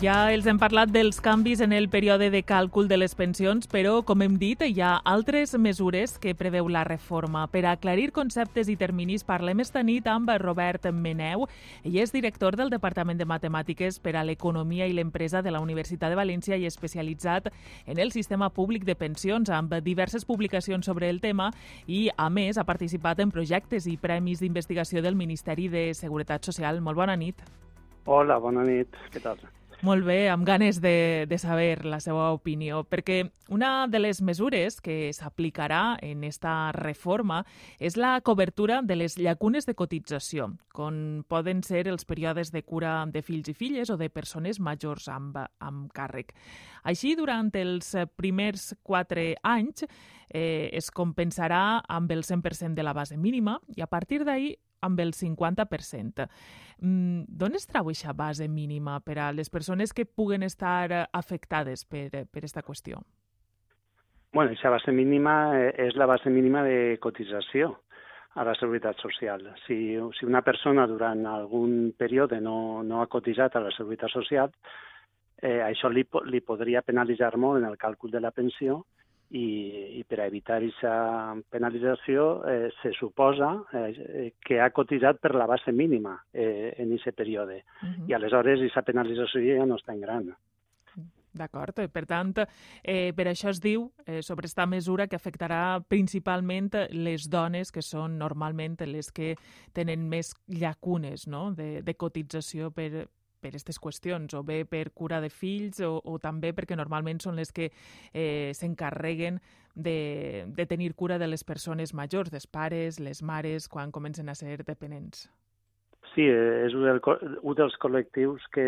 Ja els hem parlat dels canvis en el període de càlcul de les pensions, però, com hem dit, hi ha altres mesures que preveu la reforma. Per aclarir conceptes i terminis, parlem esta nit amb Robert Meneu. Ell és director del Departament de Matemàtiques per a l'Economia i l'Empresa de la Universitat de València i especialitzat en el sistema públic de pensions, amb diverses publicacions sobre el tema i, a més, ha participat en projectes i premis d'investigació del Ministeri de Seguretat Social. Molt bona nit. Hola, bona nit. Què tal? Molt bé, amb ganes de, de saber la seva opinió, perquè una de les mesures que s'aplicarà en esta reforma és la cobertura de les llacunes de cotització, com poden ser els períodes de cura de fills i filles o de persones majors amb, amb càrrec. Així, durant els primers quatre anys eh, es compensarà amb el 100% de la base mínima i a partir d'ahir amb el 50%. Mm, D'on es trau aquesta base mínima per a les persones que puguen estar eh, afectades per, eh, aquesta qüestió? Bueno, aquesta base mínima eh, és la base mínima de cotització a la Seguretat Social. Si, si una persona durant algun període no, no ha cotitzat a la Seguretat Social, eh, això li, li podria penalitzar molt en el càlcul de la pensió i, i per evitar aquesta penalització eh, se suposa eh, que ha cotitzat per la base mínima eh, en aquest període. Uh -huh. I aleshores aquesta penalització ja no és tan gran. D'acord. Per tant, eh, per això es diu eh, sobre aquesta mesura que afectarà principalment les dones, que són normalment les que tenen més llacunes no? de, de cotització per, per aquestes qüestions, o bé per cura de fills o, o també perquè normalment són les que eh, s'encarreguen de, de tenir cura de les persones majors, dels pares, les mares, quan comencen a ser dependents. Sí, és un, del, un dels col·lectius que,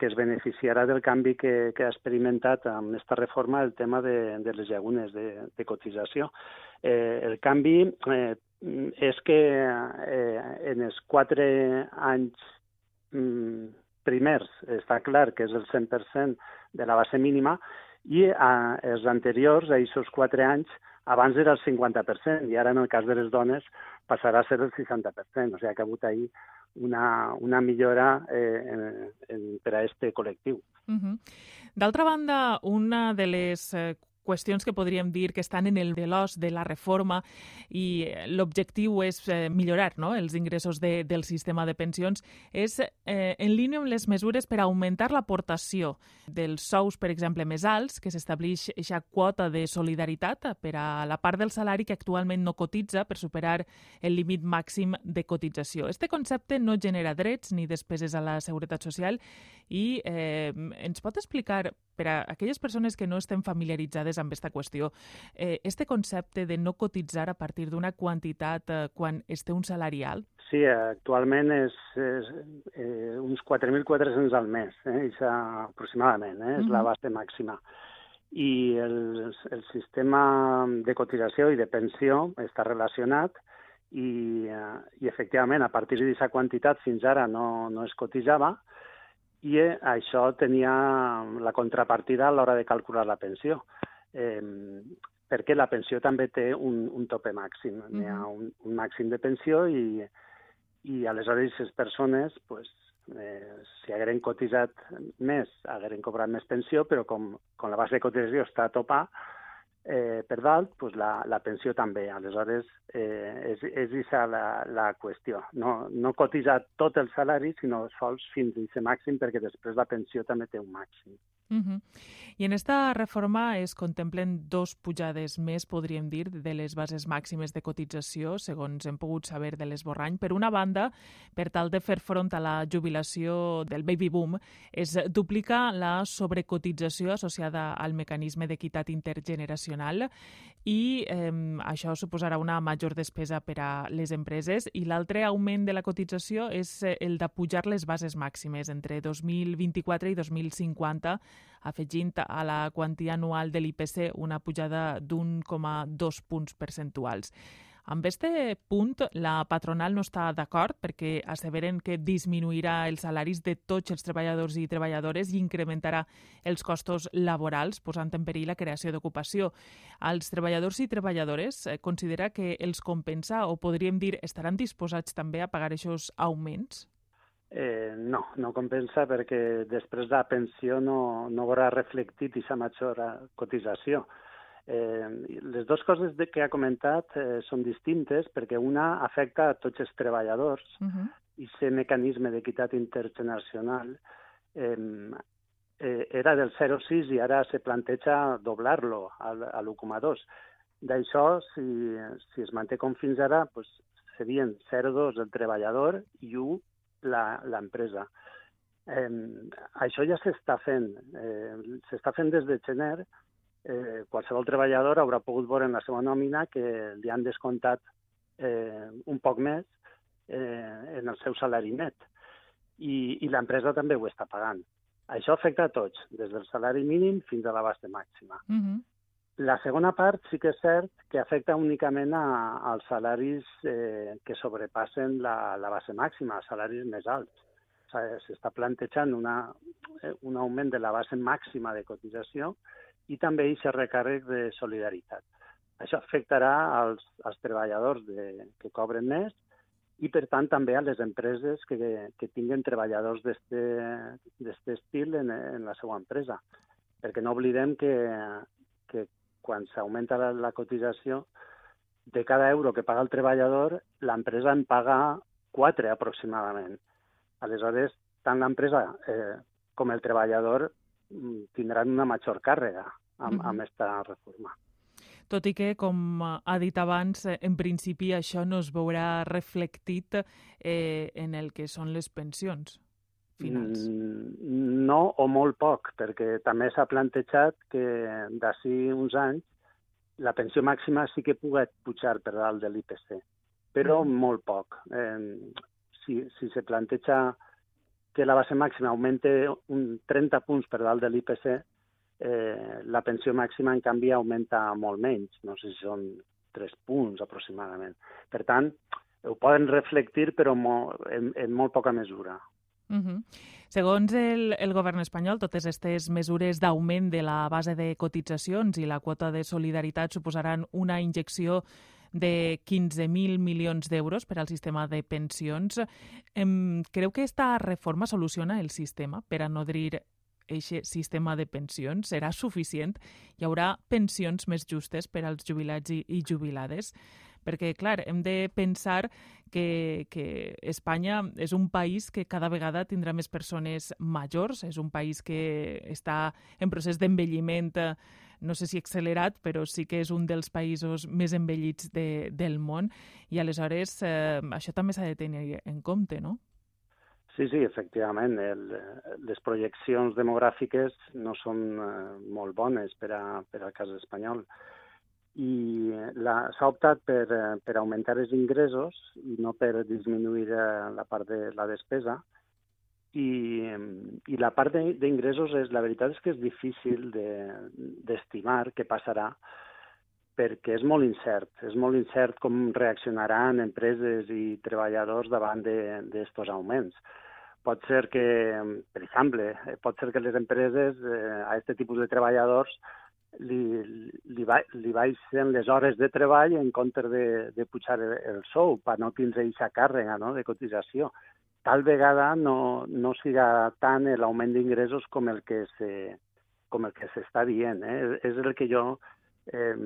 que es beneficiarà del canvi que, que ha experimentat amb aquesta reforma el tema de, de les llagunes de, de cotització. Eh, el canvi eh, és que eh, en els quatre anys mm, primers està clar que és el 100% de la base mínima i a, els anteriors, a aquests quatre anys, abans era el 50% i ara en el cas de les dones passarà a ser el 60%. O sigui que ha hagut ahir una, una millora eh, en, en, per a aquest col·lectiu. Uh -huh. D'altra banda, una de les eh, qüestions que podríem dir que estan en el veloç de la reforma i l'objectiu és eh, millorar no? els ingressos de, del sistema de pensions, és eh, en línia amb les mesures per augmentar l'aportació dels sous, per exemple, més alts, que s'estableix aquesta quota de solidaritat per a la part del salari que actualment no cotitza per superar el límit màxim de cotització. Este concepte no genera drets ni despeses a la Seguretat Social i eh, ens pot explicar, per a aquelles persones que no estem familiaritzades amb aquesta qüestió, eh, este concepte de no cotitzar a partir d'una quantitat eh, quan es té un salari alt? Sí, actualment és, és eh, uns 4.400 al mes, eh, és aproximadament, eh, és mm -hmm. la base màxima. I el, el sistema de cotització i de pensió està relacionat i, eh, i efectivament a partir d'aquesta quantitat fins ara no, no es cotitzava, i eh, això tenia la contrapartida a l'hora de calcular la pensió. Eh, perquè la pensió també té un, un tope màxim. Mm -hmm. Hi ha un, un màxim de pensió i, i aleshores les persones, pues, eh, si hagueren cotitzat més, hagueren cobrat més pensió, però com, com la base de cotització està a topar, eh, per dalt, pues la, la pensió també. Aleshores, eh, és, és aquesta la, la qüestió. No, no cotitzar tot el salari, sinó sols fins a aquest màxim, perquè després la pensió també té un màxim. Uh -huh. I en esta reforma es contemplen dos pujades més, podríem dir, de les bases màximes de cotització, segons hem pogut saber de l'esborrany. Per una banda, per tal de fer front a la jubilació del baby boom, es duplica la sobrecotització associada al mecanisme d'equitat intergeneracional i eh, això suposarà una major despesa per a les empreses i l'altre augment de la cotització és el de pujar les bases màximes entre 2024 i 2050 afegint a la quantia anual de l'IPC una pujada d'1,2 punts percentuals. Amb este punt, la patronal no està d'acord perquè asseveren que disminuirà els salaris de tots els treballadors i treballadores i incrementarà els costos laborals, posant en perill la creació d'ocupació. Els treballadors i treballadores eh, considera que els compensa o podríem dir estaran disposats també a pagar aquests augments? Eh, no, no compensa perquè després de la pensió no, no veurà reflectit aquesta major cotització. Eh, les dues coses de, que ha comentat eh, són distintes perquè una afecta a tots els treballadors uh -huh. i aquest mecanisme d'equitat intergeneracional eh, eh, era del 0,6 i ara se planteja doblar-lo a l'1,2. D'això, si, si es manté com fins ara, pues, serien 0,2 el treballador i 1 l'empresa. Eh, això ja s'està fent. Eh, s'està fent des de gener. Eh, qualsevol treballador haurà pogut veure en la seva nòmina que li han descomptat eh, un poc més eh, en el seu salari net. I, i l'empresa també ho està pagant. Això afecta a tots, des del salari mínim fins a la base màxima. Uh -huh. La segona part sí que és cert que afecta únicament a, als salaris eh, que sobrepassen la, la base màxima, salaris més alts. S'està plantejant una, eh, un augment de la base màxima de cotització i també aquest recàrrec de solidaritat. Això afectarà als, als treballadors de, que cobren més i, per tant, també a les empreses que, que tinguen treballadors d'aquest estil en, en la seva empresa. Perquè no oblidem que, que quan s'augmenta la, la cotització, de cada euro que paga el treballador, l'empresa en paga 4 aproximadament. Aleshores, tant l'empresa eh, com el treballador mm, tindran una major càrrega amb, amb esta reforma. Tot i que, com ha dit abans, en principi això no es veurà reflectit eh, en el que són les pensions finals? Mm, no, o molt poc, perquè també s'ha plantejat que d'ací uns anys la pensió màxima sí que pugui pujar per dalt de l'IPC, però mm. molt poc. Eh, si, si se planteja que la base màxima augmente un 30 punts per dalt de l'IPC, eh, la pensió màxima, en canvi, augmenta molt menys. No sé si són 3 punts aproximadament. Per tant, ho poden reflectir, però molt, en, en molt poca mesura. Uh -huh. Segons el, el govern espanyol, totes aquestes mesures d'augment de la base de cotitzacions i la quota de solidaritat suposaran una injecció de 15.000 milions d'euros per al sistema de pensions. Em, creu que aquesta reforma soluciona el sistema per a nodrir aquest sistema de pensions? Serà suficient? Hi haurà pensions més justes per als jubilats i, i jubilades? Perquè, clar, hem de pensar que, que Espanya és un país que cada vegada tindrà més persones majors, és un país que està en procés d'envelliment no sé si accelerat, però sí que és un dels països més envellits de, del món i aleshores eh, això també s'ha de tenir en compte, no? Sí, sí, efectivament. El, les projeccions demogràfiques no són eh, molt bones per, a, per al cas espanyol i s'ha optat per, eh, per augmentar els ingressos i no per disminuir eh, la part de la despesa. I, i la part d'ingressos, és la veritat és que és difícil d'estimar de, què passarà perquè és molt incert. És molt incert com reaccionaran empreses i treballadors davant d'aquests augments. Pot ser que, per exemple, pot ser que les empreses eh, a aquest tipus de treballadors li, li, ba, li baixen les hores de treball en compte de, de pujar el, el sou per no tindre aquesta càrrega no, de cotització. Tal vegada no, no siga tant l'augment d'ingressos com el que se, com el que s'està dient. Eh? És el que jo eh,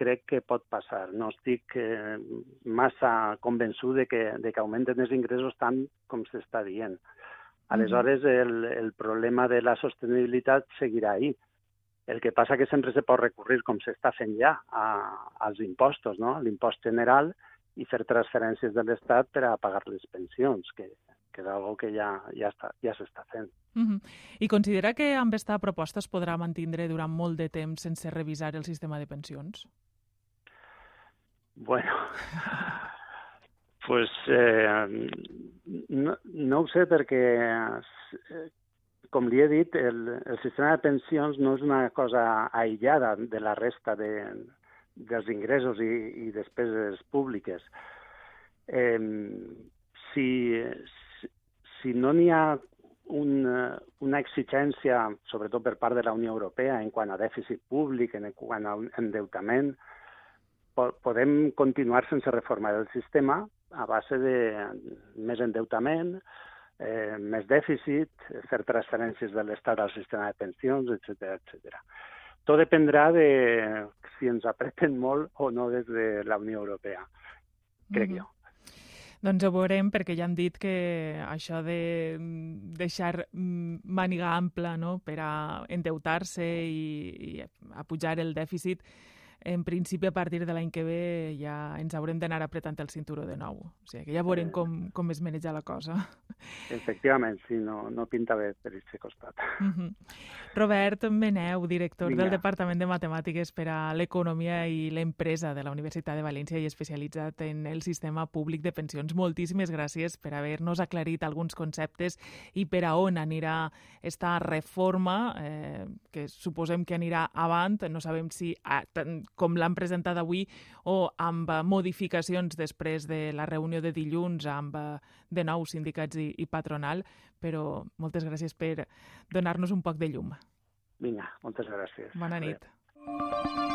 crec que pot passar. No estic eh, massa convençut de que, de que augmenten els ingressos tant com s'està dient. Aleshores, el, el problema de la sostenibilitat seguirà ahí. El que passa que sempre se pot recurrir, com s'està fent ja, a, als impostos, no? l'impost general, i fer transferències de l'Estat per a pagar les pensions, que, que és una que ja, ja, està, ja s'està fent. Uh -huh. I considera que amb aquesta proposta es podrà mantindre durant molt de temps sense revisar el sistema de pensions? Bueno, pues eh, no, no ho sé perquè com li he dit, el, el sistema de pensions no és una cosa aïllada de la resta de, dels ingressos i, i despeses públiques. Eh, si, si no n'hi ha un, una exigència, sobretot per part de la Unió Europea, en quant a dèficit públic, en quant a endeutament, po podem continuar sense reformar el sistema a base de més endeutament, eh, més dèficit, fer transferències de l'Estat al sistema de pensions, etc etc. Tot dependrà de si ens apreten molt o no des de la Unió Europea, crec mm -hmm. jo. Doncs ho veurem, perquè ja han dit que això de deixar màniga ampla no, per a endeutar-se i, i a pujar el dèficit en principi a partir de l'any que ve ja ens haurem d'anar apretant el cinturó de nou. O sigui que ja veurem com, com es maneja la cosa. Efectivament, sí, no, no pinta bé per aquest costat. Uh -huh. Robert Meneu, director Vinga. del Departament de Matemàtiques per a l'Economia i l'Empresa de la Universitat de València i especialitzat en el sistema públic de pensions. Moltíssimes gràcies per haver-nos aclarit alguns conceptes i per a on anirà esta reforma, eh, que suposem que anirà avant, no sabem si a, com l'han presentat avui o amb modificacions després de la reunió de dilluns amb de nou sindicats i, i patronal, però moltes gràcies per donar-nos un poc de llum. Vinga, moltes gràcies. Bona nit. Adeu.